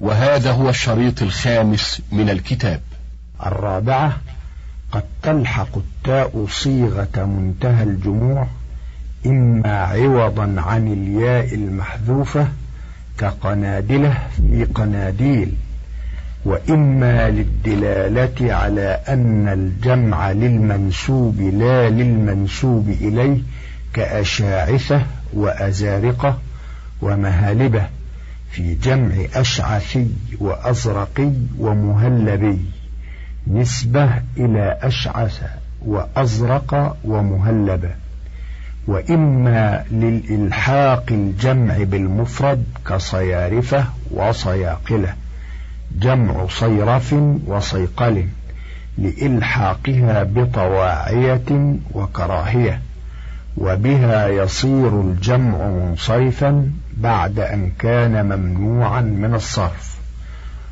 وهذا هو الشريط الخامس من الكتاب. الرابعة قد تلحق التاء صيغة منتهى الجموع إما عوضا عن الياء المحذوفة كقنادلة في قناديل وإما للدلالة على أن الجمع للمنسوب لا للمنسوب إليه كأشاعثة وأزارقة ومهالبة. في جمع أشعثي وأزرقي ومهلبي نسبة إلى أشعث وأزرق ومهلبة. وإما للإلحاق الجمع بالمفرد كصيارفة وصياقلة جمع صيرف وصيقل لإلحاقها بطواعية وكراهية. وبها يصير الجمع منصرفا بعد أن كان ممنوعا من الصرف.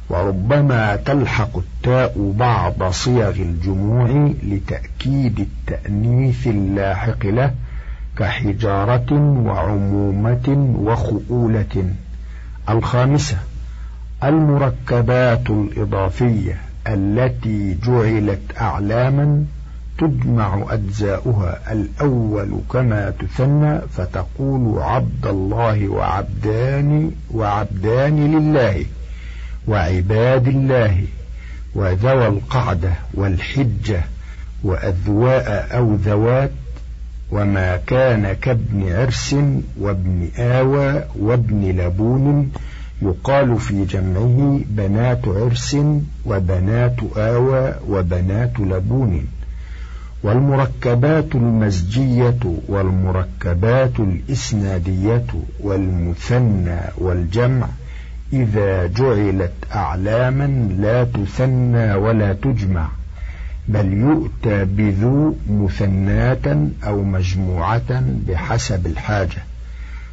وربما تلحق التاء بعض صيغ الجموع لتأكيد التأنيث اللاحق له كحجارة وعمومة وخؤولة. الخامسة المركبات الإضافية التي جعلت أعلاما تجمع أجزاؤها. الأول كما تثنى فتقول عبد الله وعبدان وعبدان لله وعباد الله وذوى القعدة والحجة وأذواء أو ذوات وما كان كابن عرس وابن آوى وابن لبون يقال في جمعه بنات عرس وبنات آوى وبنات لبون. والمركبات المزجية والمركبات الإسنادية والمثنى والجمع إذا جعلت أعلاما لا تثنى ولا تجمع بل يؤتى بذو مثناة أو مجموعة بحسب الحاجة.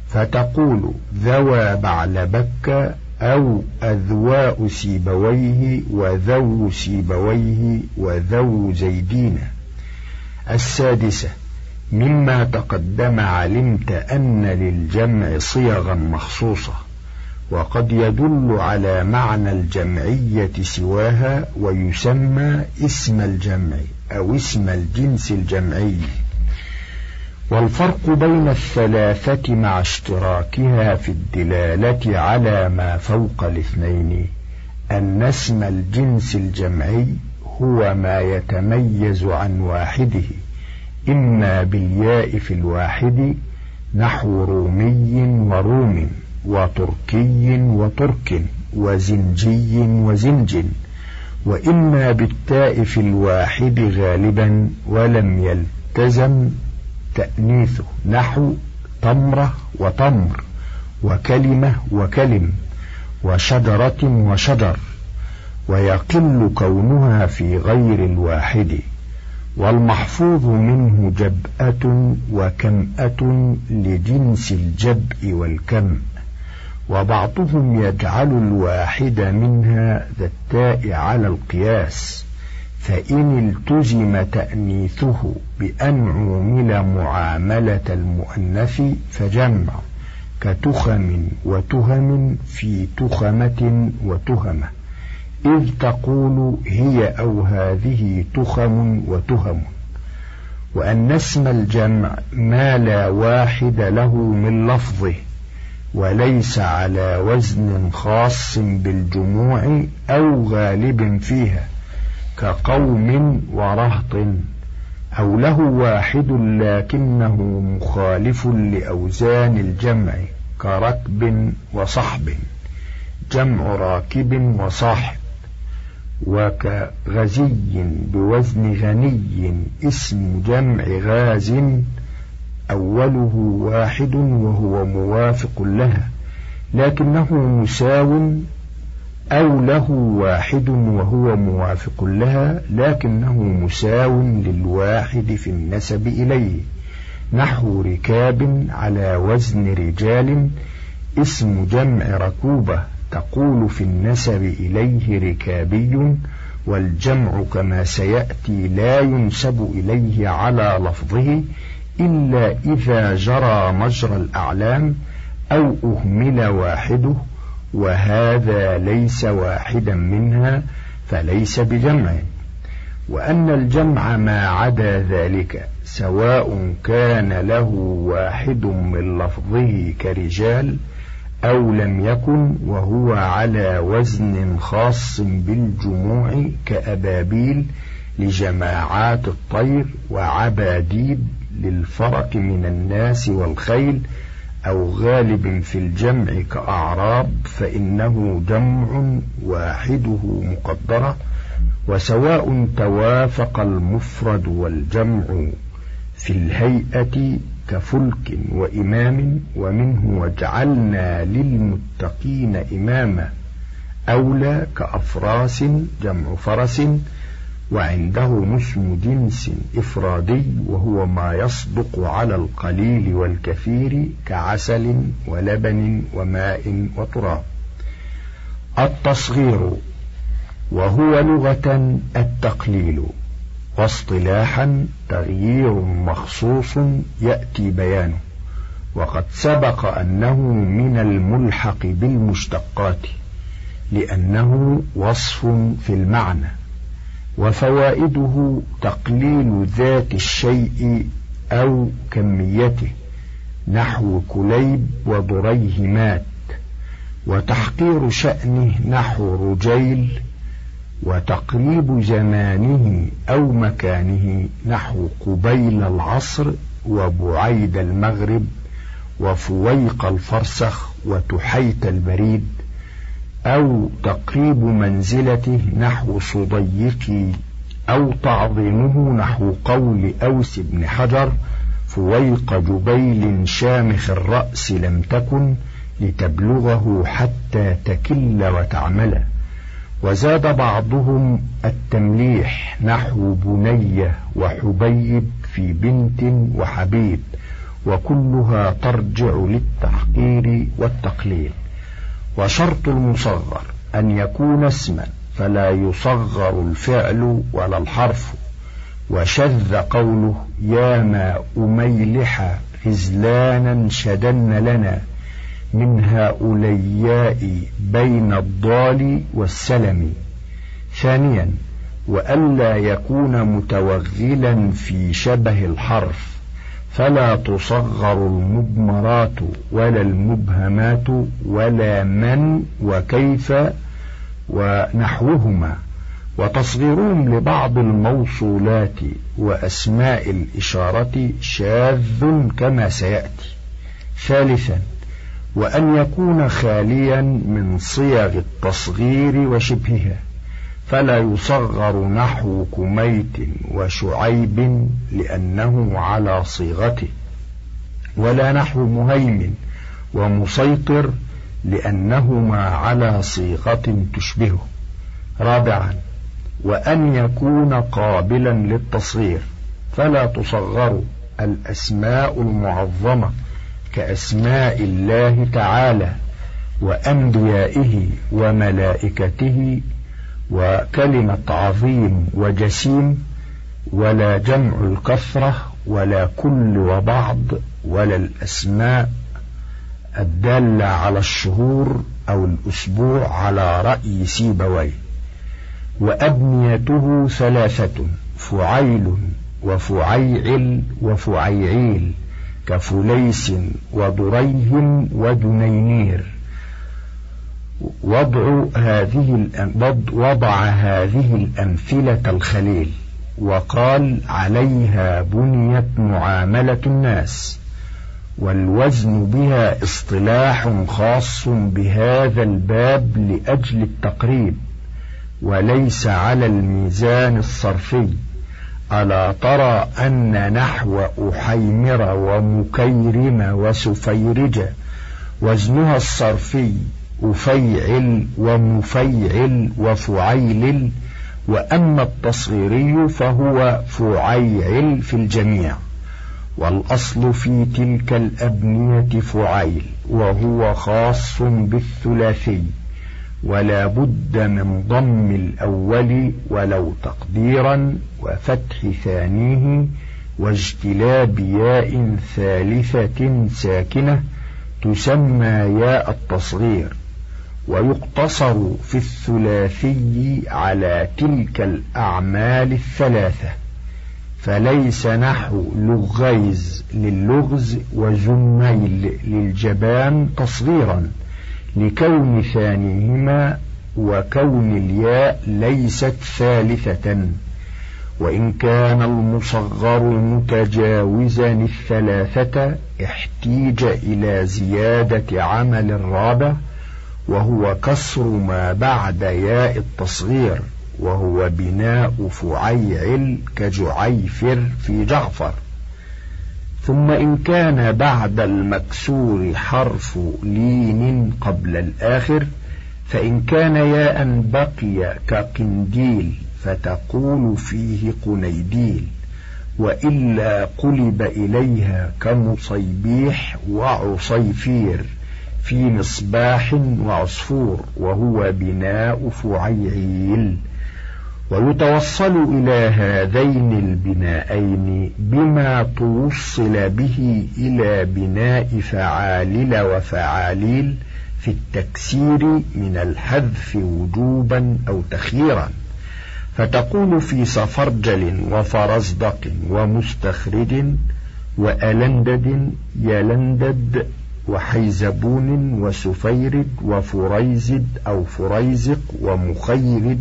فتقول ذوى بعلبك أو أذواء سيبويه وذو سيبويه وذو زيدين. السادسة مما تقدم علمت أن للجمع صيغا مخصوصة وقد يدل على معنى الجمعية سواها ويسمى اسم الجمع أو اسم الجنس الجمعي. والفرق بين الثلاثة مع اشتراكها في الدلالة على ما فوق الاثنين أن اسم الجنس الجمعي هو ما يتميز عن واحدة. إما بالياء في الواحد نحو رومي وروم وتركي وترك وزنجي وزنج. وإما بالتاء في الواحد غالبا ولم يلتزم تأنيثه نحو تمرة وتمر وكلمة وكلم وشجرة وشجر. ويقل كونها في غير الواحد والمحفوظ منه جبأة وكمأة لجنس الجبء والكم وبعضهم يجعل الواحد منها ذا التاء على القياس فإن التزم تأنيثه بأن عومل معاملة المؤنث فجمع كتخم وتهم في تخمة وتهمة. إذ تقول هي أو هذه تخم وتهم وأن اسم الجمع ما لا واحد له من لفظه وليس على وزن خاص بالجموع أو غالب فيها كقوم ورهط أو له واحد لكنه مخالف لأوزان الجمع كركب وصحب جمع راكب وصاحب. وكغزي بوزن غني اسم جمع غاز أوله واحد وهو موافق لها لكنه مساو أو له واحد وهو موافق لها لكنه مساو للواحد في النسب إليه. نحو ركاب على وزن رجال اسم جمع ركوبة. تقول في النسب إليه ركابي والجمع كما سيأتي لا ينسب إليه على لفظه إلا إذا جرى مجرى الأعلام أو أهمل واحدة وهذا ليس واحدا منها فليس بجمع وأن الجمع ما عدا ذلك سواء كان له واحد من لفظه كرجال أو لم يكن وهو على وزن خاص بالجموع كأبابيل لجماعات الطير وعباديد للفرق من الناس والخيل أو غالب في الجمع كأعراب فإنه جمع واحدة مقدرة وسواء توافق المفرد والجمع في الهيئة كفلك وإمام ومنه وجعلنا للمتقين إماما. أولى كأفراس جمع فرس وعنده اسم جنس إفرادي وهو ما يصدق على القليل والكثير كعسل ولبن وماء وتراب. التصغير وهو لغة التقليل. واصطلاحا تغيير مخصوص يأتي بيانه. وقد سبق أنه من الملحق بالمشتقات لأنه وصف في المعنى وفوائده تقليل ذات الشيء أو كميته نحو كليب وضريه مات وتحقير شأنه نحو رجيل وتقريب زمانه أو مكانه نحو قبيل العصر وبعيد المغرب وفويق الفرسخ وتحيت البريد أو تقريب منزلته نحو صديقي أو تعظيمه نحو قول أوس بن حجر فويق جبيل شامخ الرأس لم تكن لتبلغه حتى تكل وتعمل. وزاد بعضهم التمليح نحو بنية وحبيب في بنت وحبيب وكلها ترجع للتحقير والتقليل. وشرط المصغر أن يكون اسما فلا يصغر الفعل ولا الحرف. وشذ قوله يا ما أميلح خزلانا شدن لنا. من هؤلاء بين الضال والسلم. ثانيا وألا يكون متوغلا في شبه الحرف فلا تصغر المضمرات ولا المبهمات ولا من وكيف ونحوهما. وتصغيرهم لبعض الموصولات وأسماء الإشارة شاذ كما سيأتي. ثالثا وأن يكون خاليا من صيغ التصغير وشبهها فلا يصغر نحو كميت وشعيب لأنه على صيغته ولا نحو مهيمن ومسيطر لأنهما على صيغة تشبهه. رابعا وأن يكون قابلا للتصغير فلا تصغر الأسماء المعظمة كأسماء الله تعالى وأنبيائه وملائكته وكلمة عظيم وجسيم ولا جمع الكثرة ولا كل وبعض ولا الأسماء الدالة على الشهور أو الأسبوع على رأي سيبويه وأبنيته ثلاثة فعيل وفعيعل وفعيعيل. كفليس وضريه ودنينير وضع هذه وضع هذه الأمثلة الخليل وقال عليها بنيت معاملة الناس والوزن بها اصطلاح خاص بهذا الباب لأجل التقريب وليس على الميزان الصرفي. ألا ترى أن نحو أحيمر ومكيرم وسفيرج وزنها الصرفي أفيعل ومفيعل وفعيلل وأما التصغيري فهو فعيعل في الجميع والأصل في تلك الأبنية فعيل وهو خاص بالثلاثي. ولا بد من ضم الأول ولو تقديرا وفتح ثانية واجتلاب ياء ثالثة ساكنة تسمى ياء التصغير ويقتصر في الثلاثي على تلك الأعمال الثلاثة فليس نحو لغيز للغز وزميل للجبان تصغيرا. لكون ثانيهما وكون الياء ليست ثالثة. وإن كان المصغر متجاوزا الثلاثة احتيج إلى زيادة عمل الرابع وهو كسر ما بعد ياء التصغير وهو بناء فعيعل كجعيفر في جعفر. ثم إن كان بعد المكسور حرف لين قبل الآخر فإن كان ياء بقي كقنديل فتقول فيه قنيديل وإلا قلب إليها كمصيبيح وعصيفير في مصباح وعصفور وهو بناء فعيعيل. ويتوصل إلى هذين البنائين بما توصل به إلى بناء فعالل وفعاليل في التكسير من الحذف وجوبا أو تخييرا فتقول في سفرجل وفرزدق ومستخرج وألندد ويلندد وحيزبون سفيرج وفريزد أو فريزق ومخيرج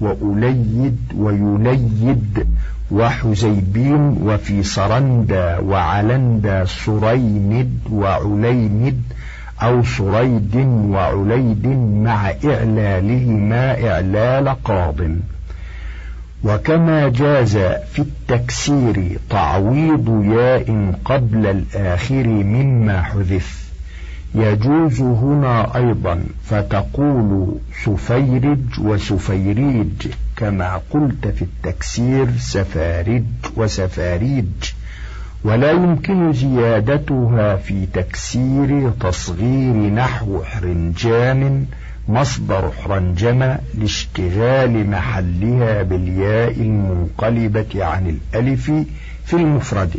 وأليد ويليد وحزيبين وفي سرندى وعلندى سريند وعليند أو سريد وعليد مع إعلالهما إعلال قاض. وكما جاز في التكسير تعويض ياء قبل الآخر مما حذف. يجوز هنا أيضا فتقول سفيرج وسفيريج كما قلت في التكسير سفارج وسفاريج. ولا يمكن زيادتها في تكسير تصغير نحو حرنجام مصدر حرنجمة لاشتغال محلها بالياء المنقلبة عن الألف في المفرد.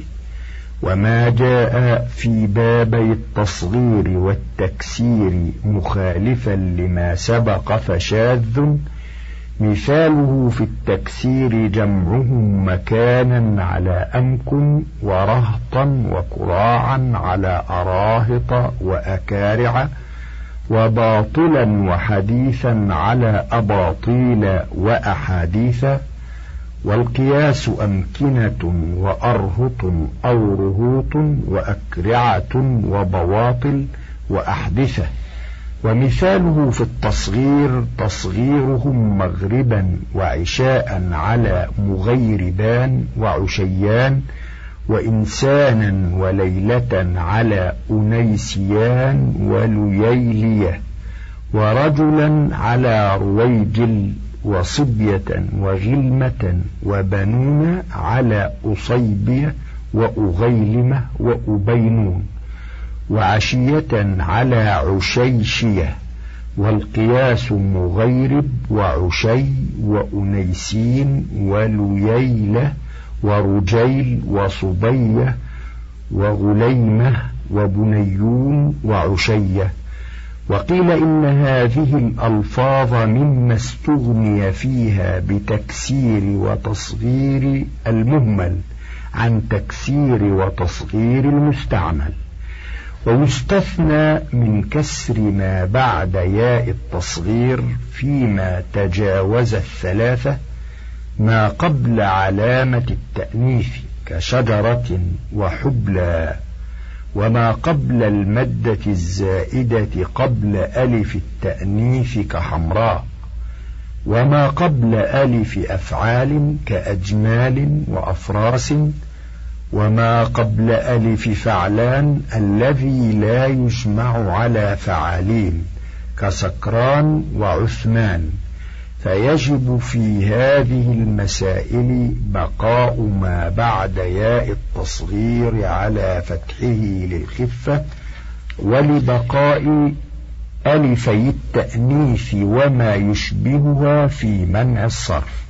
وما جاء في بابي التصغير والتكسير مخالفا لما سبق فشاذ. مثاله في التكسير جمعهم مكانا على أمكن ورهطا وكراعا على أراهط وأكارع وباطلا وحديثا على أباطيل وأحاديث. والقياس أمكنة وأرهط أو رهوط وأكرعة وبواطل وأحدثة. ومثاله في التصغير تصغيرهم مغربا وعشاء على مغيربان وعشيان وإنسانا وليلة على أنيسيان ولييلية ورجلا على رويجل وصبية وغلمة وبنون على أصيبية وأغيلمة وأبينون وعشية على عشيشية والقياس مغيرب وعشي وأنيسين ولييلة ورجيل وصبية وغليمة وبنيون وعشية وقيل إن هذه الألفاظ مما استغني فيها بتكسير وتصغير المهمل عن تكسير وتصغير المستعمل. ويستثنى من كسر ما بعد ياء التصغير فيما تجاوز الثلاثة ما قبل علامة التأنيث كشجرة وحبلى. وما قبل المدة الزائدة قبل ألف التأنيث كحمراء وما قبل ألف أفعال كأجمال وأفراس وما قبل ألف فعلان الذي لا يجمع على فعالين كسكران وعثمان. فيجب في هذه المسائل بقاء ما بعد ياء التصغير على فتحه للخفة ولبقاء ألفي التأنيث وما يشبهها في منع الصرف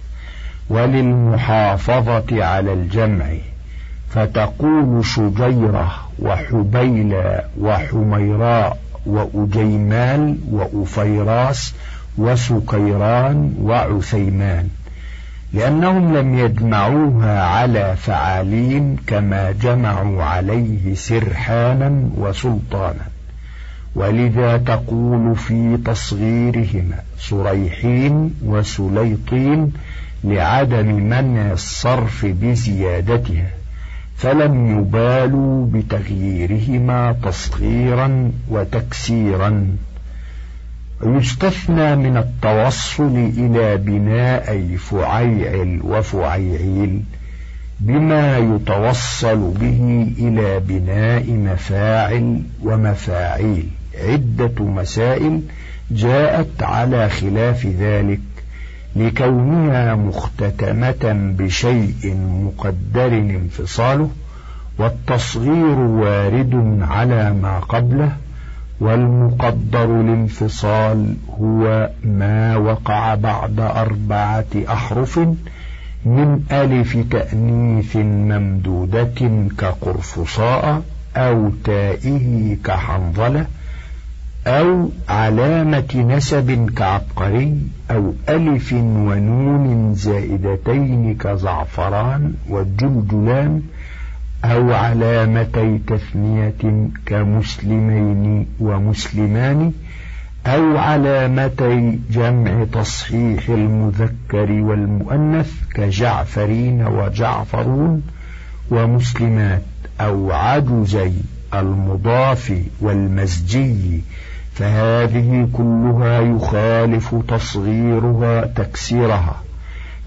وللمحافظة على الجمع فتقول شجيرة وحبيلة وحميراء وأجيمال وأفيراس وسكيران وعثيمان لأنهم لم يجمعوها على فعالين كما جمعوا عليه سرحانا وسلطانا. ولذا تقول في تصغيرهما صريحين وسليطين لعدم منع الصرف بزيادتها فلم يبالوا بتغييرهما تصغيرا وتكسيرا. يستثنى من التوصل إلى بناء فعيعل وفعيعيل بما يتوصل به إلى بناء مفاعل ومفاعيل. عدة مسائل جاءت على خلاف ذلك لكونها مختتمة بشيء مقدر انفصاله والتصغير وارد على ما قبله والمقدر الانفصال هو ما وقع بعد أربعة أحرف من ألف تأنيث ممدودة كقرفصاء أو تائه كحنظلة أو علامة نسب كعبقري أو ألف ونون زائدتين كزعفران والجلجلان أو علامتي تثنية كمسلمين ومسلمان أو علامتي جمع تصحيح المذكر والمؤنث كجعفرين وجعفرون ومسلمات أو عجزي المضاف والمزجي. فهذه كلها يخالف تصغيرها تكسيرها.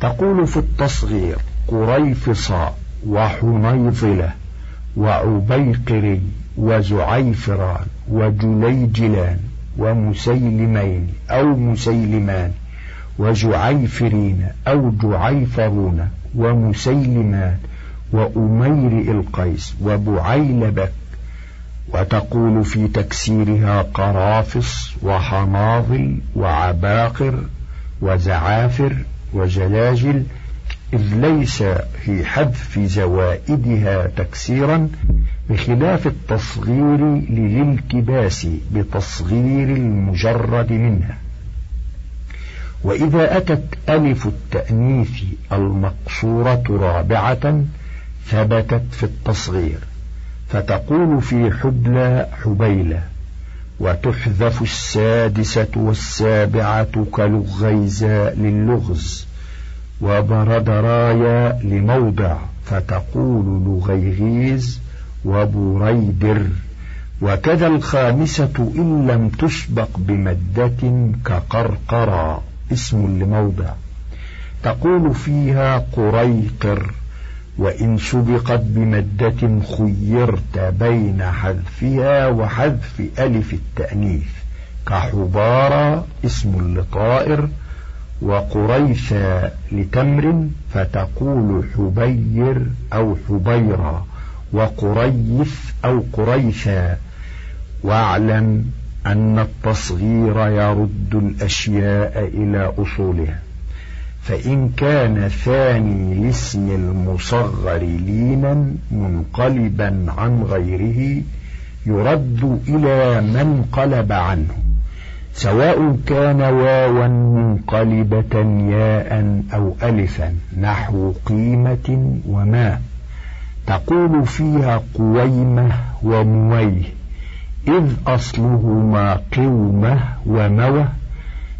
تقول في التصغير قريفصا وحنيظلة وعبيقري وزعيفران وجليجلان ومسيلمين أو مسيلمان وجعيفرين أو جعيفرون ومسيلمان وأمير القيس وبعيلبك وتقول في تكسيرها قرافص وحناظل وعباقر وزعافر وجلاجل إذ ليس في حذف زوائدها تكسيرا بخلاف التصغير للالتباس بتصغير المجرد منها. وإذا أتت ألف التأنيث المقصورة رابعة ثبتت في التصغير فتقول في حبلى حبيلة وتحذف السادسة والسابعة كلغيزاء للغز. وبردرايا لموضع فتقول لغيغيز وبريدر وكذا الخامسة إن لم تسبق بمدة كقرقرا. اسم لموضع. تقول فيها قريقر وإن سبقت بمدة خيرت بين حذفها وحذف ألف التأنيث. كحبارى اسم لطائر وقريثا لتمر فتقول حبير أو حبيرا وقريث أو قريثا واعلم أن التصغير يرد الأشياء إلى أصولها. فإن كان ثاني الاسم المصغر لينا منقلبا عن غيره يرد إلى من قلب عنه. سواء كان واوا منقلبة ياء أو ألفا نحو قيمة وما تقول فيها قويمة ومويه إذ أصلهما قومة وموه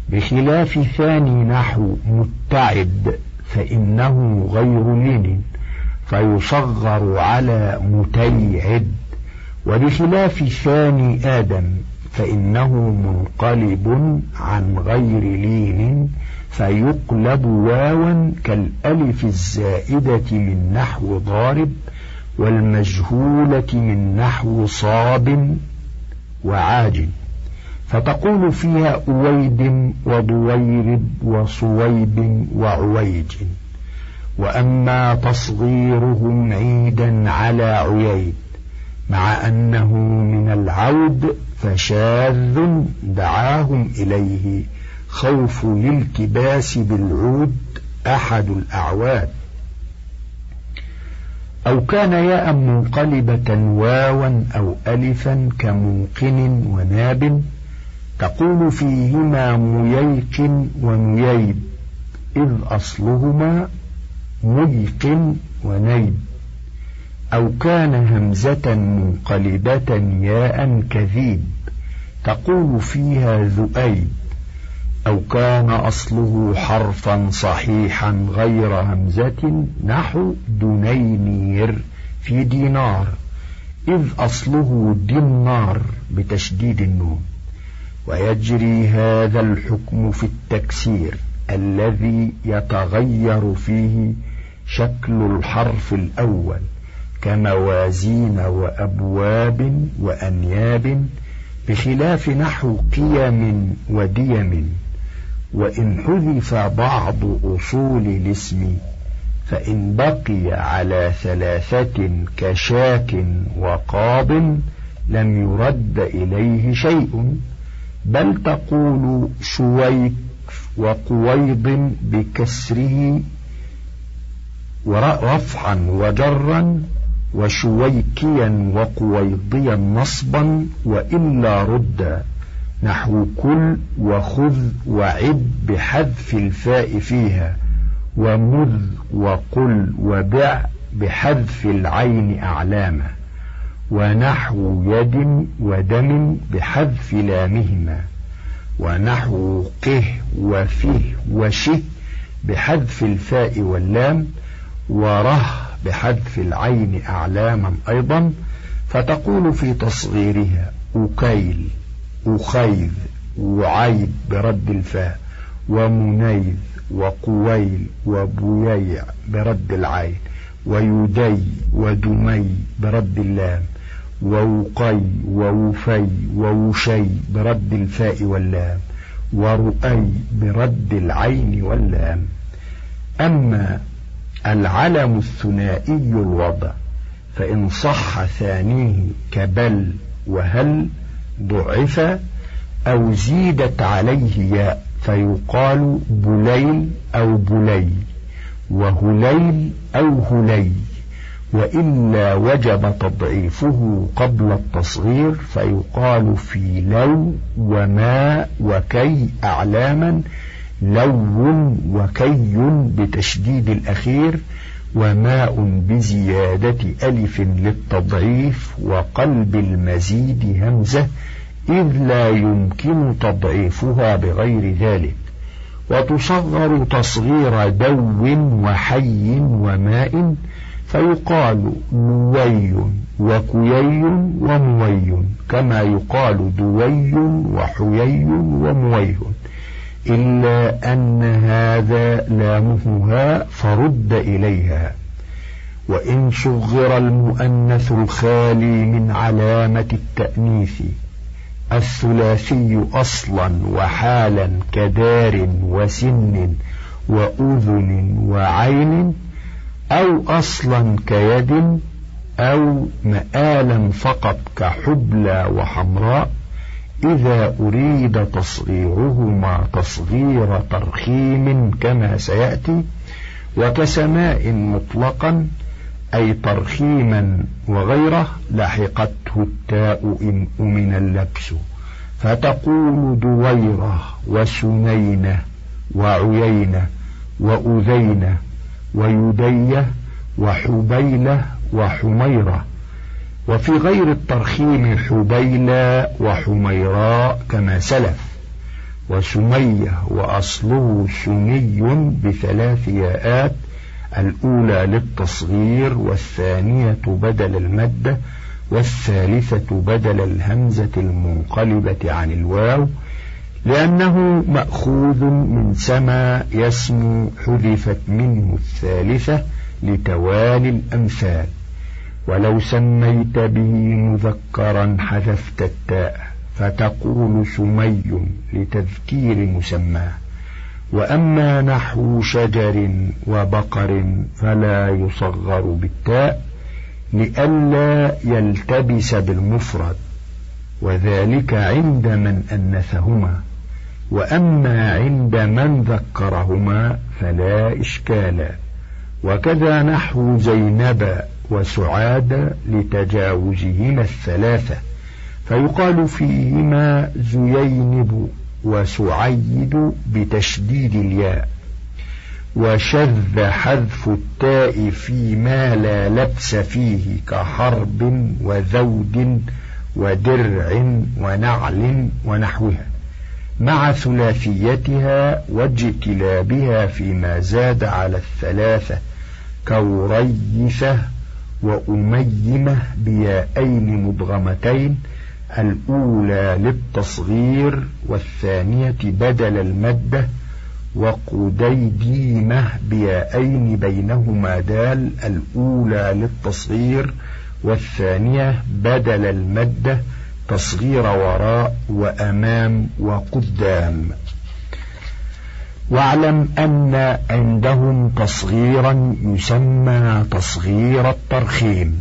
بخلاف ثاني نحو متعد فإنه غير لين فيصغر على متيعد وبخلاف ثاني آدم فإنه منقلب عن غير لين فيقلب واوا كالألف الزائدة من نحو ضارب والمجهولة من نحو صاب وعاج. فتقول فيها أويد وضويرب وصويب وعويج. وأما تصغيرهم عيدا على عييد مع أنه من العود فشاذ دعاهم إليه. خوف الالتباس بالعود أحد الأعواد. أو كان ياء منقلبة واوا أو ألفا كموقن وناب تقول فيهما مييق ونييب إذ أصلهما ميق ونيب. أو كان همزة منقلبة ياء كذيب تقول فيها ذؤيب أو كان أصله حرفا صحيحا غير همزة نحو دنينير في دينار إذ أصله دينار بتشديد النون. ويجري هذا الحكم في التكسير الذي يتغير فيه شكل الحرف الأول. كموازين وأبواب وأنياب بخلاف نحو قيم وديم وإن حذف بعض أصول الاسم فإن بقي على ثلاثة كشاك وقاض لم يرد إليه شيء بل تقول شويك وقويض بكسره ورفعا وجرا وشويكيا وقويضيا نصبا وإلا ردا نحو كل وخذ وعد بحذف الفاء فيها ومذ وقل وبع بحذف العين أعلامه ونحو يد ودم بحذف لامهما ونحو قه وفه وشه بحذف الفاء واللام وره بحذف العين أعلاما أيضا فتقول في تصغيرها أكيل أخيذ وعيب برد الفاء ومنيذ وقويل وبييع برد العين ويدي ودمي برد اللام ووقي ووفي ووشي برد الفاء واللام ورؤي برد العين واللام. أما العلم الثنائي الوضع فإن صح ثانية كبل وهل ضعف أو زيدت عليه ياء فيقال بليل أو بلي وهليل أو هلي وإلا وجب تضعيفه قبل التصغير فيقال في لو وما وكي أعلاما لو وكي بتشديد الأخير وماء بزيادة ألف للتضعيف وقلب المزيد همزة إذ لا يمكن تضعيفها بغير ذلك. وتصغر تصغير دو وحي وماء فيقال نوي وكيي وموي كما يقال دوي وحيي ومويه إلا أن هذا لامها فرد إليها. وإن صغر المؤنث الخالي من علامة التأنيث الثلاثي أصلا وحالا كدار وسن وأذن وعين أو أصلا كيد أو مآلا فقط كحبلى وحمراء. إذا أريد تصغيرهما تصغير ترخيم كما سيأتي وكسماء مطلقا أي ترخيما وغيره لحقته التاء إن أمن اللبس. فتقول دويرة وسنينة وعيينة وأذينة ويدية وحبيلة وحميرة. وفي غير الترخيم حبيلة وحميراء كما سلف وسمية وأصله سني بثلاث ياءات الأولى للتصغير والثانية بدل المادة والثالثة بدل الهمزة المنقلبة عن الواو لأنه مأخوذ من سما يسمو حذفت منه الثالثة لتوالي الأمثال. ولو سميت به مذكرا حذفت التاء فتقول سمي لتذكير مسماه وأما نحو شجر وبقر فلا يصغر بالتاء لئلا يلتبس بالمفرد. وذلك عند من أنثهما. وأما عند من ذكرهما فلا إشكال وكذا نحو زينب وسعاد لتجاوزهما الثلاثة. فيقال فيهما زيينب وسعيد بتشديد الياء. وشذ حذف التاء فيما لا لبس فيه كحرب وذود ودرع ونعل ونحوها. مع ثلاثيتها واجتلابها فيما زاد على الثلاثة كوريثة وأميمة بيائين مدغمتين الأولى للتصغير والثانية بدل المدة وقديديمة بيائين بينهما دال الأولى للتصغير والثانية بدل المدة تصغير وراء وأمام وقدام. واعلم أن عندهم تصغيرا يسمى تصغير الترخيم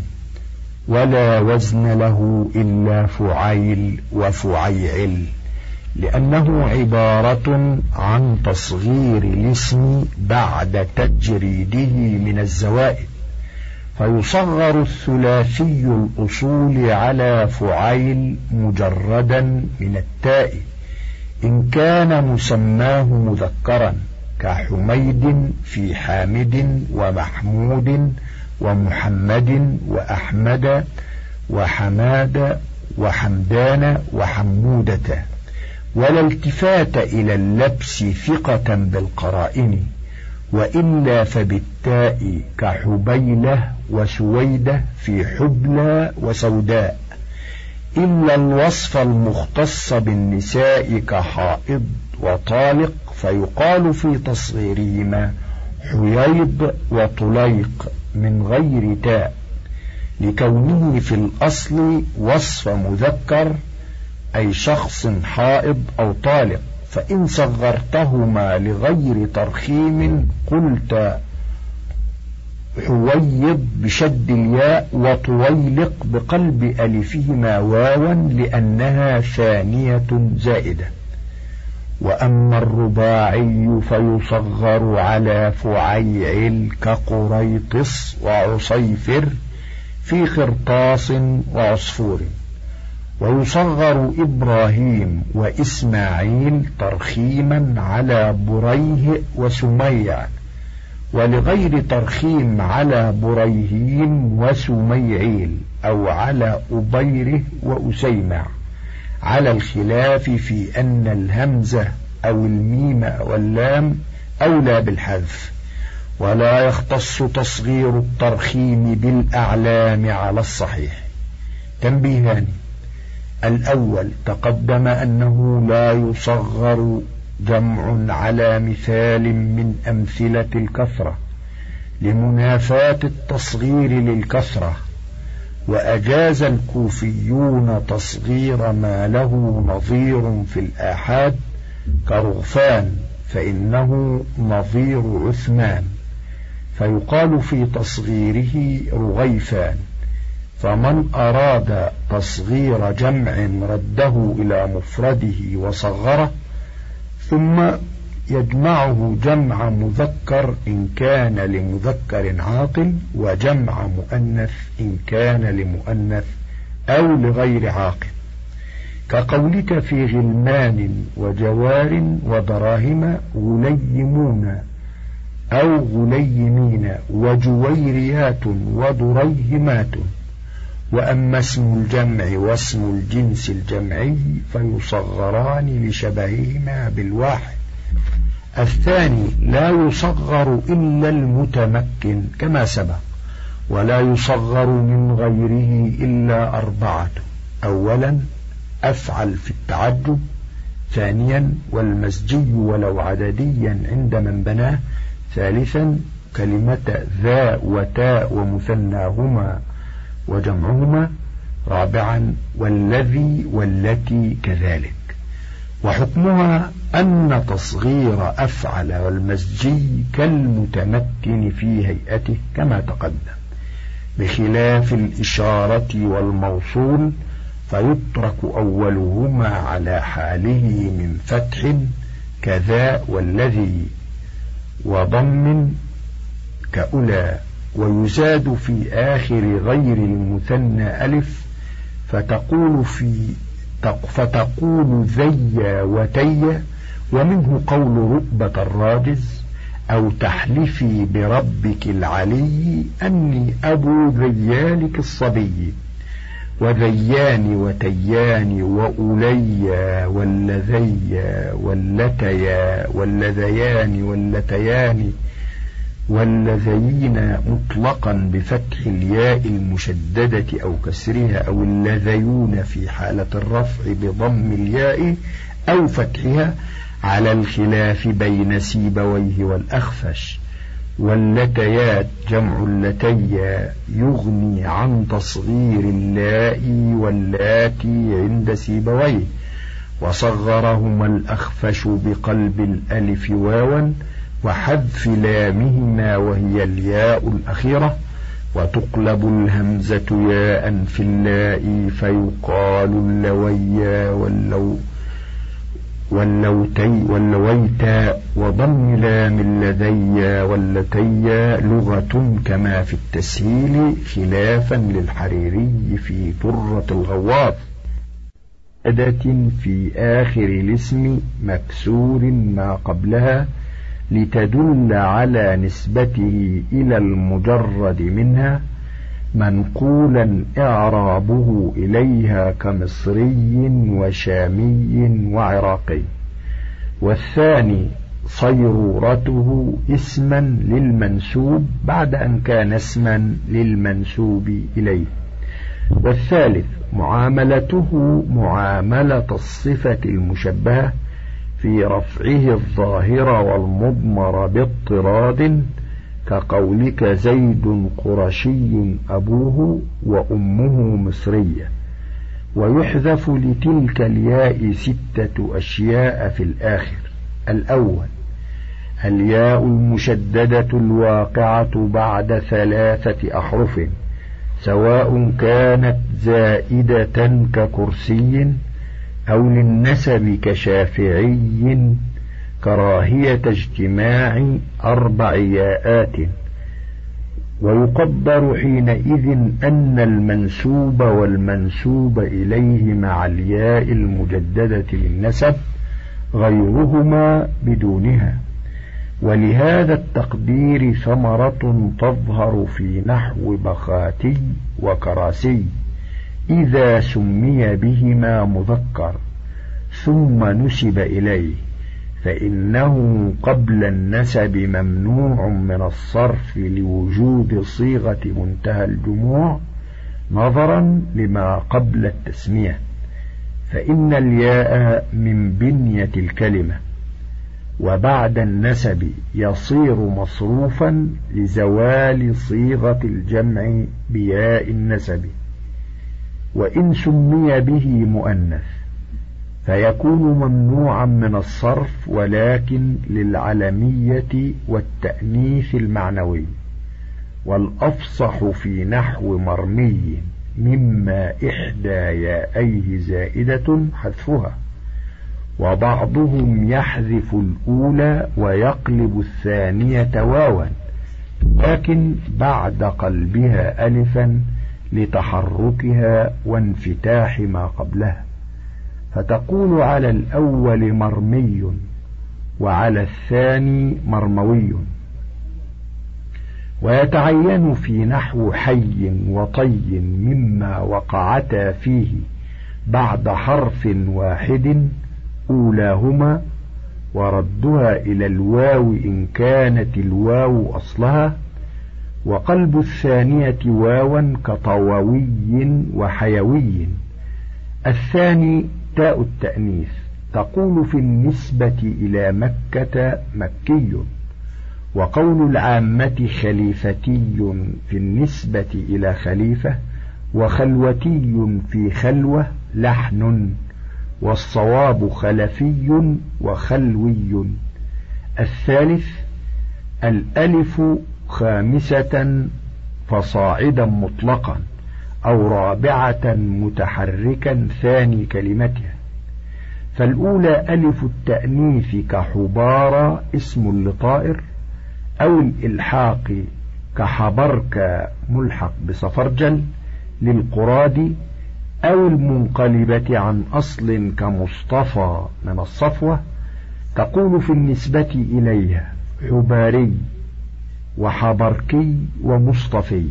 ولا وزن له إلا فعيل وفعيعل لأنه عبارة عن تصغير الاسم بعد تجريده من الزوائد فيصغر الثلاثي الأصول على فعيل مجردا من التاء. إن كان مسماه مذكرا كحميد في حامد ومحمود ومحمد وأحمد وحماد وحمدان وحمودة ولا التفات إلى اللبس ثقة بالقرائن وإلا فبالتاء كحبيلة وسويدة في حبلى وسوداء. إلا الوصف المختص بالنساء كحائض وطالق فيقال في تصغيرهما حييض وطليق من غير تاء. لكونه في الأصل وصف مذكر أي شخص حائض أو طالق فإن صغرتهما لغير ترخيم قلت حويض بشد الياء وطويلق بقلب ألفهما واوا لأنها ثانية زائدة. وأما الرباعي فيصغر على فعيعل كقريطس وعصيفر في خرطاس وعصفور. ويصغر إبراهيم وإسماعيل ترخيما على بريه وسميع. ولغير ترخيم على بريهين وسميعيل أو على أبيره وأسيمع. على الخلاف في أن الهمزة أو الميم واللام أولى بالحذف. ولا يختص تصغير الترخيم بالأعلام على الصحيح. تنبيهان. الأول تقدم أنه لا يصغر جمع على مثال من أمثلة الكثرة لمنافاة التصغير للكثرة وأجاز الكوفيون تصغير ما له نظير في الآحاد كرغفان فإنه نظير عثمان. فيقال في تصغيره رغيفان فمن أراد تصغير جمع رده إلى مفرده وصغره ثم يجمعه جمع مذكر إن كان لمذكر عاقل وجمع مؤنث إن كان لمؤنث أو لغير عاقل. كقولك في غلمان وجوار ودراهم غليمون أو غليمين وجويريات ودريهمات وأما اسم الجمع واسم الجنس الجمعي فيصغران لشبههما بالواحد. الثاني لا يصغر إلا المتمكن كما سبق ولا يصغر من غيره إلا أربعة. أولا أفعل في التعجب. ثانيا والمسجي ولو عدديا عند من بناه. ثالثا كلمة ذا وتاء ومثناهما. وجمعهما رابعا والذي والتي كذلك. وحكمها أن تصغير أفعل والمسجي كالمتمكن في هيئته كما تقدم. بخلاف الإشارة والموصول فيترك أولهما على حاله من فتح كذا والذي وضم كأولى. ويزاد في آخر غير المثنى ألف فتقول في فتقول ذي وتي ومنه قول رؤبة الراجز أو تحلفي بربك العلي أني أبو ذيالك الصبي. وذيان وتيان وأوليا واللذيا واللتيا واللذيان واللتيان واللذين مطلقا بفتح الياء المشددة أو كسرها أو اللذيون في حالة الرفع بضم الياء أو فتحها على الخلاف بين سيبويه والأخفش. واللتيات جمع اللتيا يغني عن تصغير اللاء واللاتي عند سيبويه. وصغرهما الأخفش بقلب الألف واوا وحذف لامهما وهي الياء الأخيرة وتقلب الهمزة ياء في اللاء فيقال اللويا واللو واللوتي واللويتا وضم لام اللذي واللتي لغة كما في التسهيل خلافا للحريري في طرة الغواص أداة في آخر الاسم مكسور ما قبلها لتدل على نسبته إلى المجرد منها منقولا إعرابه إليها كمصري وشامي وعراقي. والثاني صيرورته اسما للمنسوب بعد أن كان اسما للمنسوب إليه. والثالث معاملته معاملة الصفة المشبهة في رفعه الظاهر والمضمر باضطراد كقولك زيد قرشي أبوه وأمه مصرية ويحذف لتلك الياء ستة أشياء في الآخر. الأول الياء المشددة الواقعة بعد ثلاثة أحرف سواء كانت زائدة ككرسي أو للنسب كشافعي كراهية اجتماع أربع ياءات ويقدر حينئذ أن المنسوب والمنسوب إليه مع الياء المجددة للنسب غيرهما بدونها. ولهذا التقدير ثمرة تظهر في نحو بخاتي وكراسي. إذا سمي بهما مذكر ثم نسب إليه فإنه قبل النسب ممنوع من الصرف لوجود صيغة منتهى الجموع نظرا لما قبل التسمية فإن الياء من بنية الكلمة وبعد النسب يصير مصروفا لزوال صيغة الجمع بياء النسب وإن سمي به مؤنث فيكون ممنوعا من الصرف ولكن للعلمية والتأنيث المعنوي. والأفصح في نحو مرمي مما إحدى يائيه زائدة حذفها. وبعضهم يحذف الأولى ويقلب الثانية واوا لكن بعد قلبها ألفا لتحركها وانفتاح ما قبلها. فتقول على الأول مرمي وعلى الثاني مرموي. ويتعين في نحو حي وطي مما وقعتا فيه بعد حرف واحد أولاهما وردها إلى الواو إن كانت الواو أصلها. وقلب الثانية واوا كطووي وحيوي. الثاني تاء التأنيث تقول في النسبة إلى مكة مكي. وقول العامة خليفتي في النسبة إلى خليفة وخلوتي في خلوة لحن. والصواب خلفي وخلوي. الثالث الألف خامسة فصاعدا مطلقا أو رابعة متحركا ثاني كلمتها. فالأولى ألف التأنيث كحبارى اسم لطائر أو الإلحاق كحبرك ملحق بصفرجل للقراد أو المنقلبة عن أصل كمصطفى من الصفوة تقول في النسبة إليها حباري. وحبركي ومصطفي.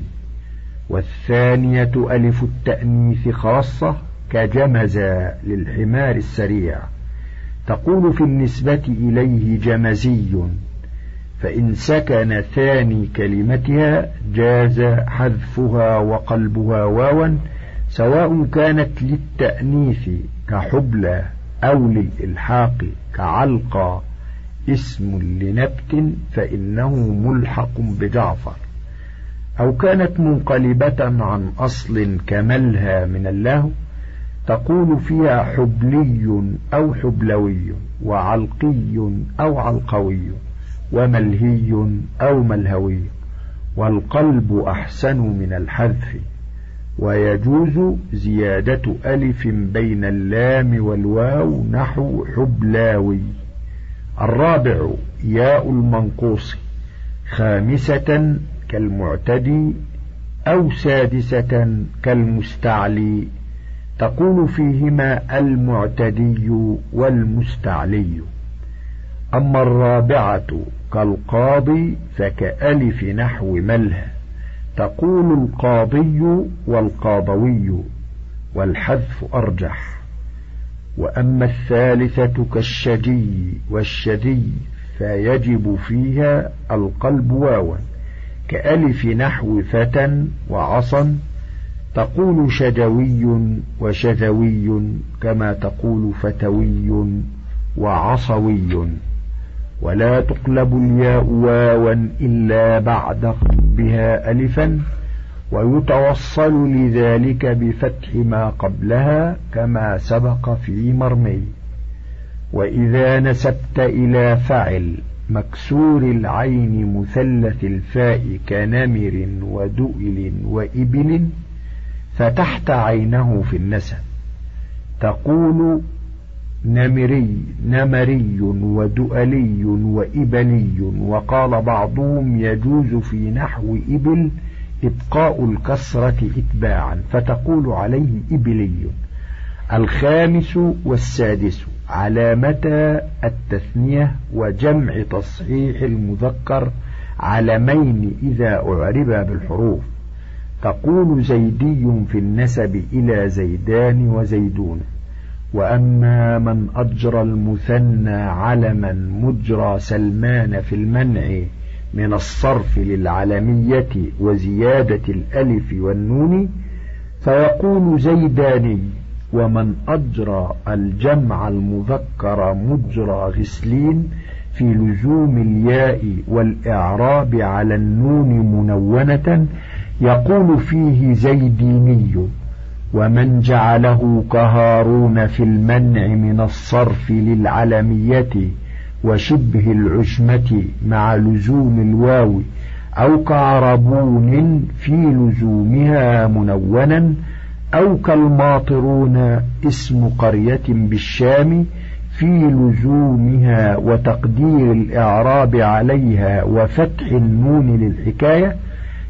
والثانية ألف التأنيث خاصة كجمز للحمار السريع. تقول في النسبة إليه جمزي فإن سكن ثاني كلمتها جاز حذفها وقلبها واوا سواء كانت للتأنيث كحبلى أو للإلحاق كعلقى. اسم لنبت فإنه ملحق بجعفر. أو كانت منقلبة عن أصل كملها من الله تقول فيها حبلي أو حبلوي وعلقي أو علقوي وملهي أو ملهوي والقلب أحسن من الحذف ويجوز زيادة ألف بين اللام والواو نحو حبلاوي. الرابع ياء المنقوص. خامسة كالمعتدي. أو سادسة كالمستعلي. تقول فيهما المعتدي والمستعلي. أما الرابعة كالقاضي فكألف نحو مله تقول القاضي والقاضوي والحذف أرجح. وأما الثالثة كالشجي والشدي فيجب فيها القلب واوا كألف نحو فتى وعصا تقول شجوي وشذوي كما تقول فتوي وعصوي ولا تقلب الياء واوا إلا بعد قلبها ألفا ويتوصل لذلك بفتح ما قبلها كما سبق في مرمي. وإذا نسبت إلى فعل مكسور العين مثلث الفاء كنمر ودؤل وإبل فتحت عينه في النسب. تقول نمري نمري ودؤلي وإبلي وقال بعضهم يجوز في نحو إبل إبقاء الكسرة إتباعا فتقول عليه إبلي. الخامس والسادس علامة التثنية وجمع تصحيح المذكر علمين إذا أعربا بالحروف؟ تقول زيدي في النسب إلى زيدان وزيدون. وأما من أجرى المثنى علما مجرى سلمان في المنع من الصرف للعلمية وزيادة الألف والنون فيقول زيداني ومن أجرى الجمع المذكر مجرى غسلين في لزوم الياء والإعراب على النون منونة يقول فيه زيديني ومن جعله كهارون في المنع من الصرف للعلمية وشبه العشمة مع لزوم الواو أو كعربون في لزومها منونا أو كالماطرون اسم قرية بالشام في لزومها وتقدير الإعراب عليها وفتح النون للحكاية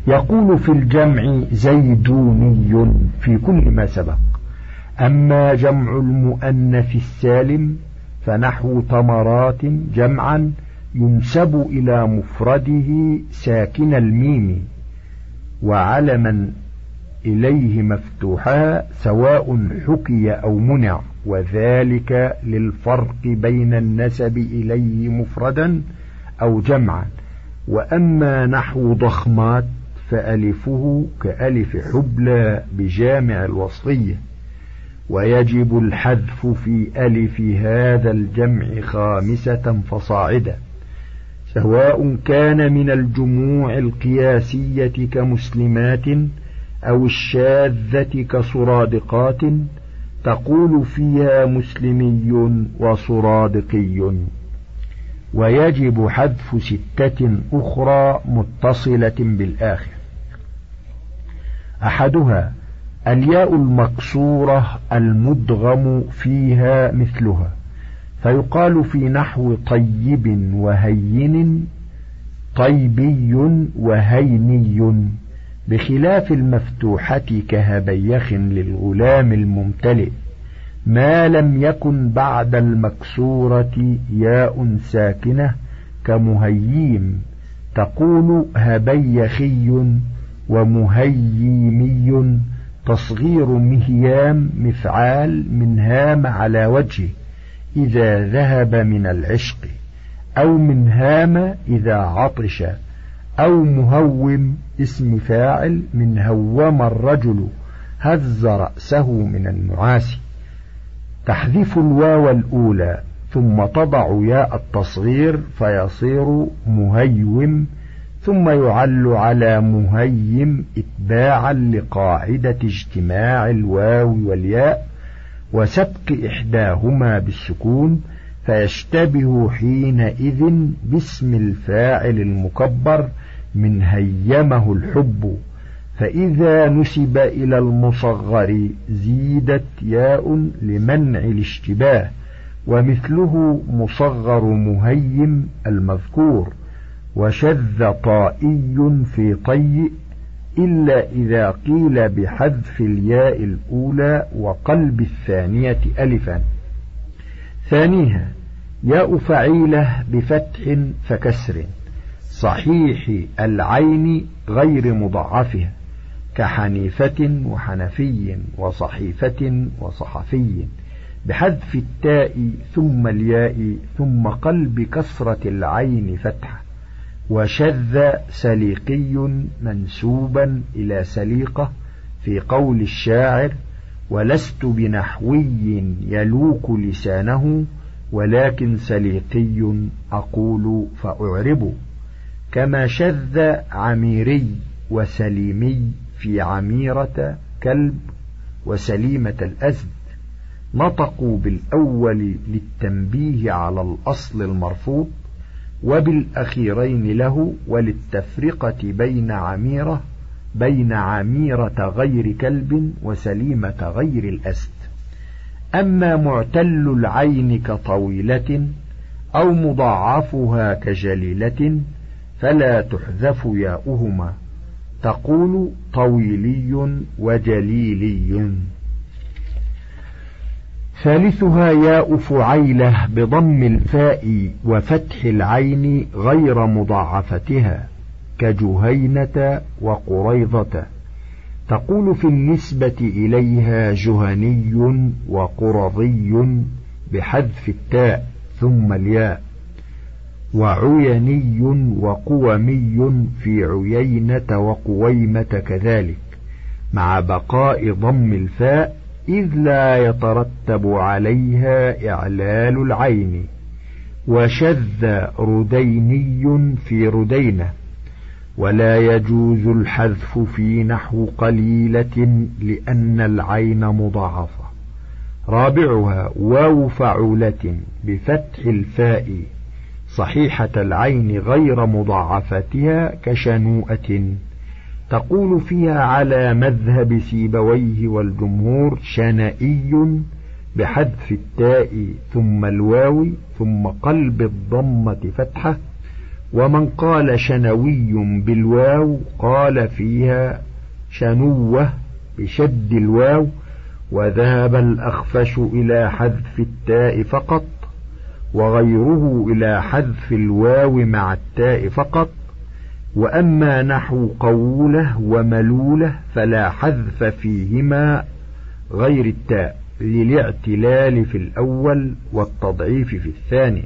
يقول في الجمع زيدوني في كل ما سبق. أما جمع المؤنث السالم فنحو تمرات جمعا ينسب إلى مفرده ساكن الميم وعلما إليه مفتوحا سواء حكي أو منع وذلك للفرق بين النسب إليه مفردا أو جمعا. وأما نحو ضخمات فألفه كألف حبلى بجامع الوصلية. ويجب الحذف في ألف هذا الجمع خامسة فصاعدا سواء كان من الجموع القياسية كمسلمات أو الشاذة كصرادقات تقول فيها مسلمي وصرادقي. ويجب حذف ستة أخرى متصلة بالآخر. أحدها الياء المكسورة المدغم فيها مثلها فيقال في نحو طيب وهين طيبي وهيني بخلاف المفتوحة كهبيخ للغلام الممتلئ ما لم يكن بعد المكسورة ياء ساكنة كمهييم تقول هبيخي ومهيمي. تصغير مهيام مفعال من هام على وجهه إذا ذهب من العشق أو من هام إذا عطش أو مهوم اسم فاعل من هوم الرجل هز رأسه من النعاس تحذف الواو الأولى ثم تضع ياء التصغير فيصير مهيم ثم يعل على مهيم إتباعا لقاعدة اجتماع الواو والياء وسبق إحداهما بالسكون فيشتبه حينئذ باسم الفاعل المكبر من هيمه الحب. فإذا نسب إلى المصغر زيدت ياء لمنع الاشتباه ومثله مصغر مهيم المذكور. وشذ طائي في طي إلا إذا قيل بحذف الياء الأولى وقلب الثانية ألفا. ثانيها ياء فعيلة بفتح فكسر صحيح العين غير مضعفها كحنيفة وحنفي وصحيفة وصحفي بحذف التاء ثم الياء ثم قلب كسرة العين فتحة وشذ سليقي منسوبا إلى سليقة في قول الشاعر ولست بنحوي يلوك لسانه ولكن سليقي أقول فأعرب كما شذ عميري وسليمي في عميرة كلب وسليمة الأزد. نطقوا بالأول للتنبيه على الأصل المرفوض وبالأخيرين له وللتفرقة بين عميرة بين عميرة غير كلب وسليمة غير الأسد. أما معتل العين كطويلة أو مضاعفها كجليلة فلا تحذف ياؤهما. تقول طويلي وجليلي. ثالثها ياء فعيلة بضم الفاء وفتح العين غير مضاعفتها كجهينة وقريضة تقول في النسبة إليها جهني وقرضي بحذف التاء ثم الياء. وعيني وقومي في عيينة وقويمة كذلك مع بقاء ضم الفاء إذ لا يترتب عليها إعلال العين وشذ رديني في ردينة ولا يجوز الحذف في نحو قليلة لأن العين مضاعفة. رابعها واو فعولة بفتح الفاء صحيحة العين غير مضاعفتها كشنوءة. تقول فيها على مذهب سيبويه والجمهور شنائي بحذف التاء ثم الواو ثم قلب الضمة فتحة ومن قال شنوي بالواو قال فيها شنوة بشد الواو وذهب الأخفش إلى حذف التاء فقط وغيره إلى حذف الواو مع التاء فقط وأما نحو قولة وملولة فلا حذف فيهما غير التاء للاعتلال في الأول والتضعيف في الثاني.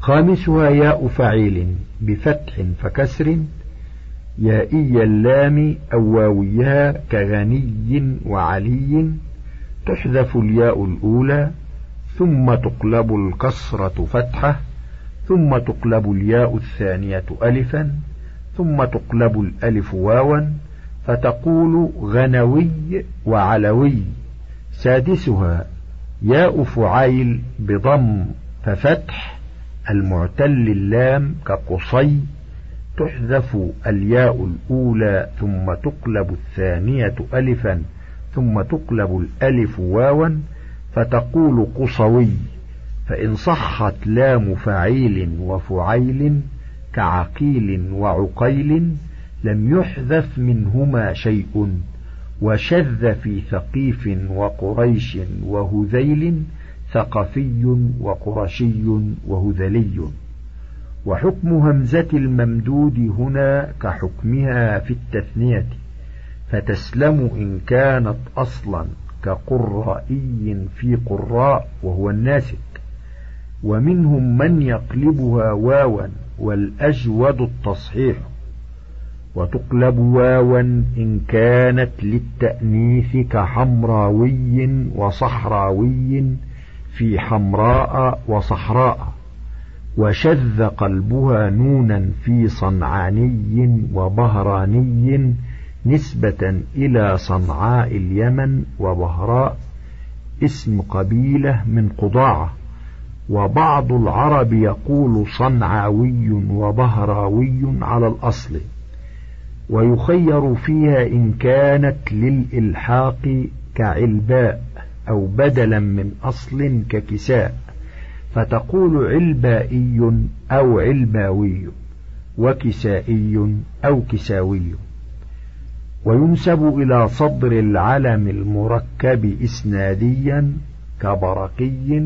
خامسها ياء فعيل بفتح فكسر يائي اللام أو واويها كغني وعلي تحذف الياء الأولى ثم تقلب الكسرة فتحة. ثم تقلب الياء الثانية ألفا ثم تقلب الألف واوا فتقول غنوي وعلوي. سادسها ياء فعيل بضم ففتح المعتل اللام كقصي. تحذف الياء الأولى ثم تقلب الثانية ألفا ثم تقلب الألف واوا فتقول قصوي. فإن صحت لام فعيل وفعيل كعقيل وعقيل لم يحذف منهما شيء وشذ في ثقيف وقريش وهذيل ثقفي وقرشي وهذلي وحكم همزة الممدود هنا كحكمها في التثنية فتسلم إن كانت أصلا كقرائي في قراء وهو الناسك ومنهم من يقلبها واوا والأجود التصحيح وتقلب واوا إن كانت للتأنيث كحمراوي وصحراوي في حمراء وصحراء وشذ قلبها نونا في صنعاني وبهراني نسبة إلى صنعاء اليمن وبهراء اسم قبيلة من قضاعة. وبعض العرب يقول صنعاوي وبهراوي على الأصل ويخير فيها إن كانت للإلحاق كعلباء أو بدلا من أصل ككساء فتقول علبائي أو علباوي وكسائي أو كساوي. وينسب إلى صدر العلم المركب إسناديا كبرقي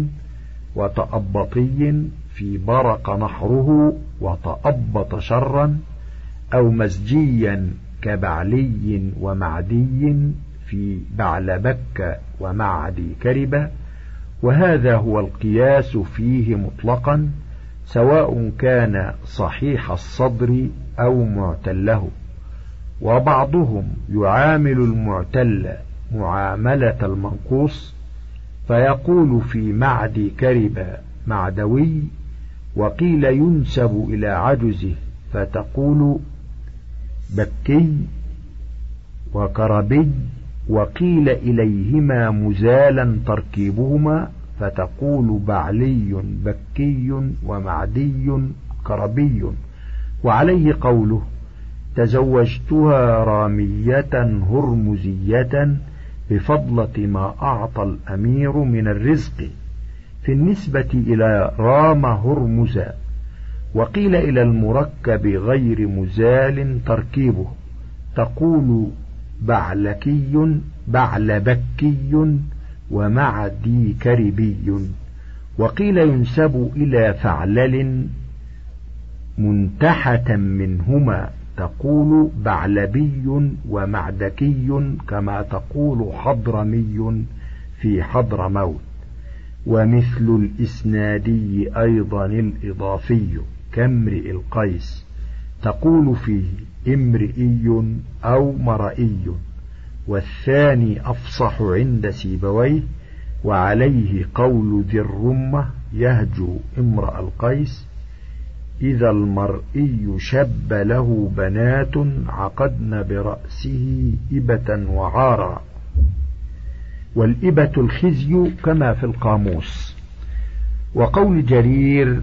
وتأبطي في برق نحره وتأبط شرا أو مزجيا كبعلي ومعدي في بعلبك ومعدي كربة وهذا هو القياس فيه مطلقا سواء كان صحيح الصدر أو معتله. وبعضهم يعامل المعتل معاملة المنقوص فيقول في معد كرب معدوي وقيل ينسب إلى عجزه فتقول بكي وكربي وقيل إليهما مزالا تركيبهما فتقول بعلي بكي ومعدي كربي وعليه قوله تزوجتها رامية هرمزية بفضلة ما أعطى الأمير من الرزق في النسبة إلى رام هرمزا وقيل إلى المركب غير مزال تركيبه تقول بعلكي بعلبكي ومعدي كربي وقيل ينسب إلى فعلل منتحة منهما. تقول بعلبي ومعدكي كما تقول حضرمي في حضر موت ومثل الإسنادي أيضا الإضافي كامرئ القيس تقول فيه امرئي أو مرئي والثاني أفصح عند سيبويه وعليه قول ذي الرمة يهجو امرأ القيس إذا المرئي شب له بنات عقدن برأسه إبة وعارا. والإبة الخزي كما في القاموس. وقول جرير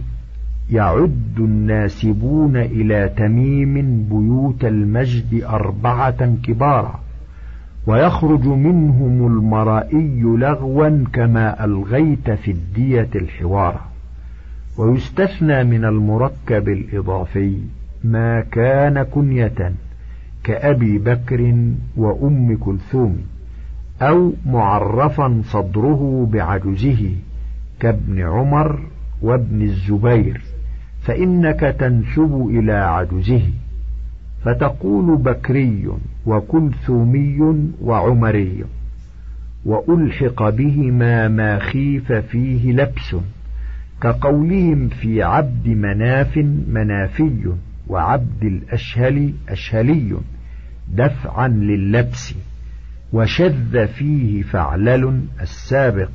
يعد الناسبون إلى تميم بيوت المجد أربعة كبارا ويخرج منهم المرائي لغوا كما ألغيت في الدية الحوار ويستثنى من المركب الإضافي ما كان كنية كأبي بكر وأم كلثوم أو معرفا صدره بعجزه كابن عمر وابن الزبير فإنك تنسب إلى عجزه فتقول بكري وكلثومي وعمري وألحق بهما ما خيف فيه لبس. كقولهم في عبد مناف منافي وعبد الأشهل أشهلي دفعا لللبس وشذ فيه فعلل السابق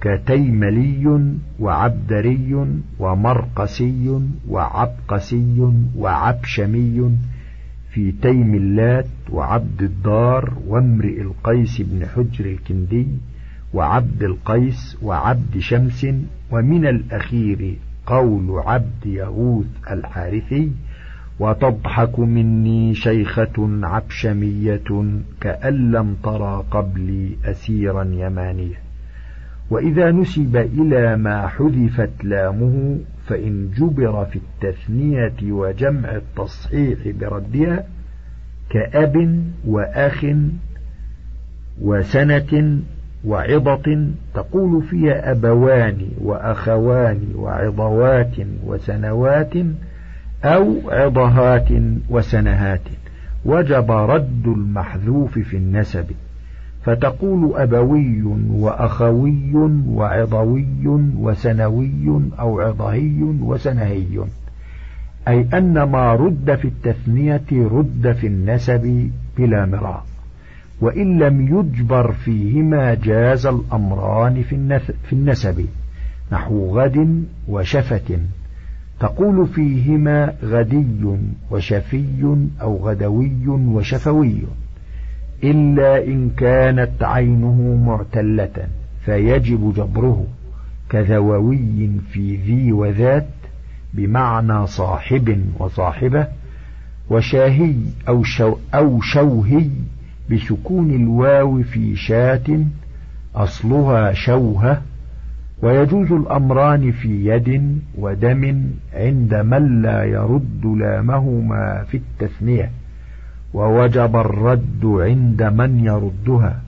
كتيملي وعبدري ومرقسي وعبقسي وعبشمي في تيم اللات وعبد الدار وامرئ القيس بن حجر الكندي وعبد القيس وعبد شمس ومن الأخير قول عبد يغوث الحارثي وتضحك مني شيخة عبشمية كأن لم ترى قبلي أسيرا يمانيا وإذا نسب إلى ما حذفت لامه فإن جبر في التثنية وجمع التصحيح بردها كأب وأخ وسنة وعظة تقول فيها أبوان وأخوان وعظوات وسنوات أو عظهات وسنهات. وجب رد المحذوف في النسب. فتقول أبوي وأخوي وعضوي وسنوي أو عضهي وسنهي. أي أن ما رد في التثنية رد في النسب بلا مراء وإن لم يجبر فيهما جاز الأمران في النسب نحو غد وشفة. تقول فيهما غدي وشفي أو غدوي وشفوي إلا إن كانت عينه معتلة فيجب جبره كذووي في ذي وذات بمعنى صاحب وصاحبة وشاهي أو, شو أو شوهي بسكون الواو في شاة أصلها شوهة ويجوز الأمران في يد ودم عند من لا يرد لامهما في التثنية ووجب الرد عند من يردها.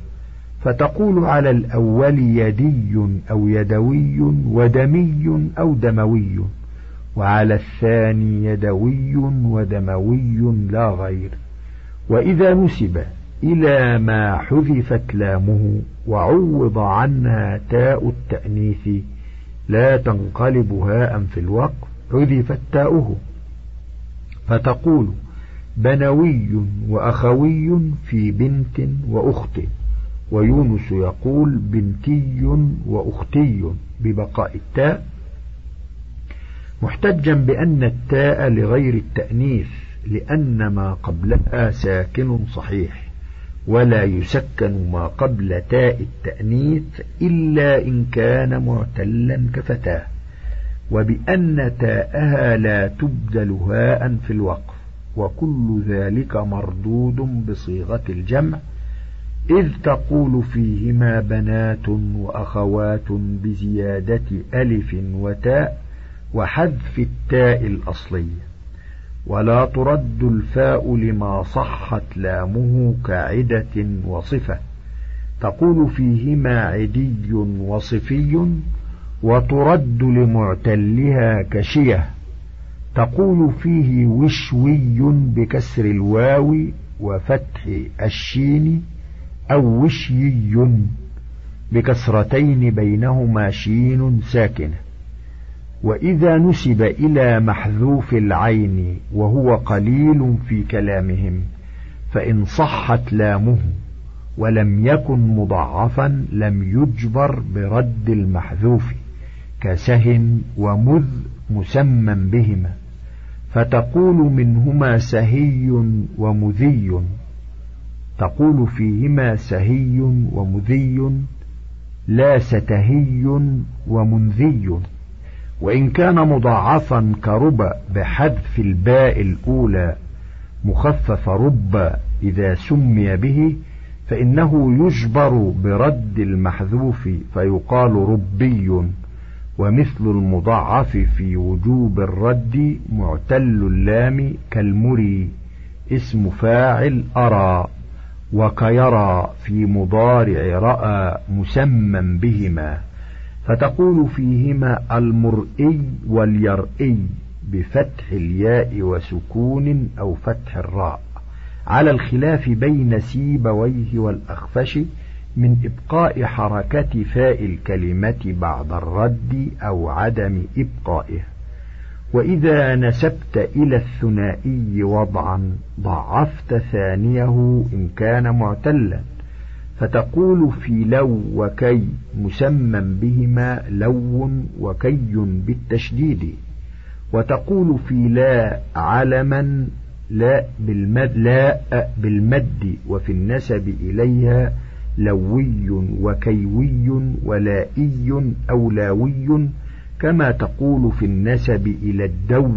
فتقول على الأول يدي أو يدوي ودمي أو دموي وعلى الثاني يدوي ودموي لا غير. وإذا نسب إلى ما حذفت لامه وعوض عنها تاء التأنيث. لا تنقلب هاء في الوقف حذفت تاؤه فتقول بنوي وأخوي في بنت وأخت. ويونس يقول بنتي وأختي ببقاء التاء. محتجا بأن التاء لغير التأنيث لأن ما قبلها ساكن صحيح. ولا يسكن ما قبل تاء التأنيث إلا إن كان معتلا كفتاه وبأن تاءها لا تبدل هاء في الوقف وكل ذلك مردود بصيغة الجمع إذ تقول فيهما بنات وأخوات بزيادة ألف وتاء وحذف التاء الأصلية ولا ترد الفاء لما صحت لامه كعدة وصفة. تقول فيهما عدي وصفي وترد لمعتلها كشية. تقول فيه وشوي بكسر الواو وفتح الشين أو وشيي بكسرتين بينهما شين ساكنة. وإذا نسب إلى محذوف العين وهو قليل في كلامهم فإن صحت لامه ولم يكن مضعفا لم يجبر برد المحذوف كسهن ومذ مسمى بهما. فتقول منهما سهي ومذي. تقول فيهما سهي ومذي لا ستهي ومنذي. وإن كان مضاعفا كرب بحذف الباء الأولى مخفف رب إذا سمي به فإنه يجبر برد المحذوف فيقال ربي ومثل المضاعف في وجوب الرد معتل اللام كالمري اسم فاعل أرى وكيرى في مضارع رأى مسمى بهما. فتقول فيهما المرئي واليرئي بفتح الياء وسكون أو فتح الراء على الخلاف بين سيبويه والأخفش من إبقاء حركة فاء الكلمة بعد الرد أو عدم إبقائه. وإذا نسبت إلى الثنائي وضعا ضعفت ثانية إن كان معتلا. فتقول في لو وكي مسمى بهما لو وكي بالتشديد وتقول في لا علما لا بالمد, لا بالمد وفي النسب إليها لوي وكيوي ولائي أو لاوي كما تقول في النسب إلى الدو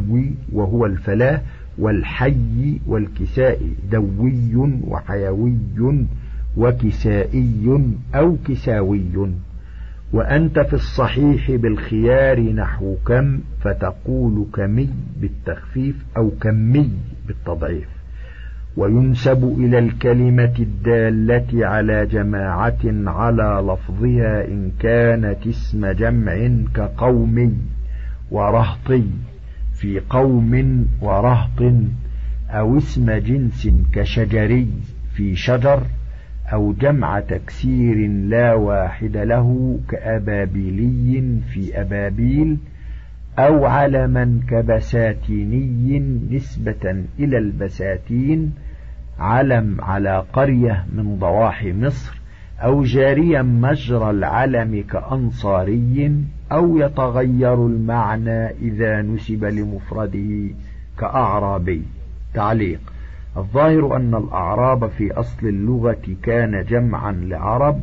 وهو الفلاة والحي والكساء دوي وحيوي وكسائي أو كساوي وأنت في الصحيح بالخيار نحو كم فتقول كمي بالتخفيف أو كمي بالتضعيف. وينسب إلى الكلمة الدالة على جماعة على لفظها إن كانت اسم جمع كقومي ورهطي في قوم ورهط أو اسم جنس كشجري في شجر أو جمع تكسير لا واحد له كأبابيلي في أبابيل أو علما كبساتيني نسبة إلى البساتين علم على قرية من ضواحي مصر أو جاريا مجرى العلم كأنصاري أو يتغير المعنى إذا نسب لمفرده كأعرابي. تعليق الظاهر أن الأعراب في أصل اللغة كان جمعا لعرب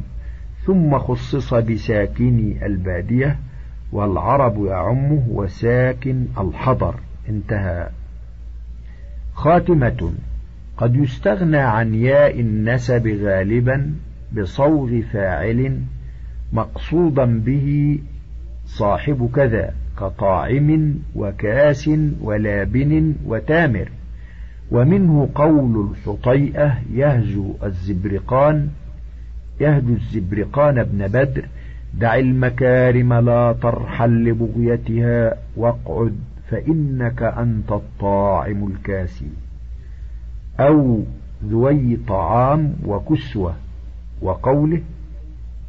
ثم خصص بساكني البادية والعرب يعمه وساكن الحضر. انتهى. خاتمة. قد يستغنى عن ياء النسب غالبا بصوغ فاعل مقصودا به صاحب كذا كطاعم وكاس ولابن وتامر. ومنه قول الحطيئة يهجو الزبرقان يهجو الزبرقان ابن بدر دع المكارم لا ترحل لبغيتها واقعد فإنك أنت الطاعم الكاسي. أو ذوي طعام وكسوة وقوله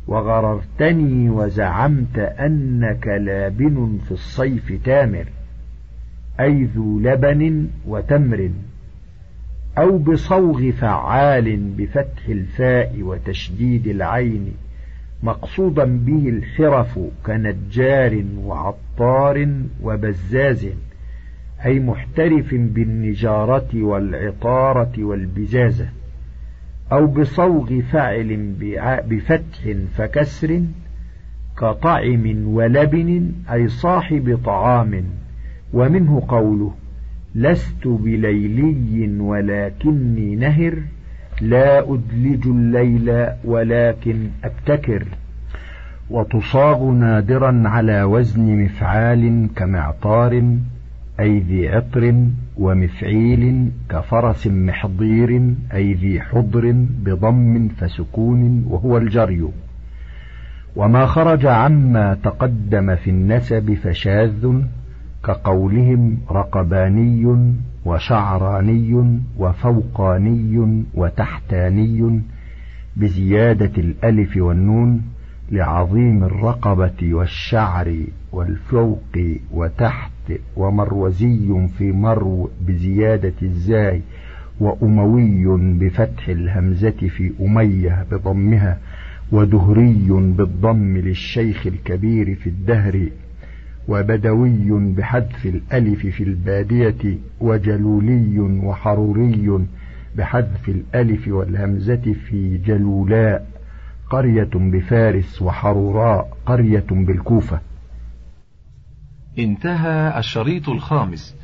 وغررتني وزعمت أنك لابن في الصيف تامر أي ذو لبن وتمر. أو بصوغ فعال بفتح الفاء وتشديد العين مقصودا به الحرف كنجار وعطار وبزاز أي محترف بالنجارة والعطارة والبزازة أو بصوغ فعل بفتح فكسر كطعم ولبن أي صاحب طعام ومنه قوله لست بليلي ولكني نهر لا أدلج الليل ولكن أبتكر. وتصاغ نادرا على وزن مفعال كمعطار أي ذي عطر ومفعيل كفرس محضير أي ذي حضر بضم فسكون وهو الجري. وما خرج عما تقدم في النسب فشاذ كقولهم رقباني وشعراني وفوقاني وتحتاني بزيادة الألف والنون لعظيم الرقبة والشعر والفوق وتحت ومروزي في مرو بزيادة الزاي وأموي بفتح الهمزة في أمية بضمها ودهري بالضم للشيخ الكبير في الدهر وبدوي بحذف الألف في البادية وجلولي وحروري بحذف الألف والهمزة في جلولاء قرية بفارس وحروراء قرية بالكوفة. انتهى الشريط الخامس.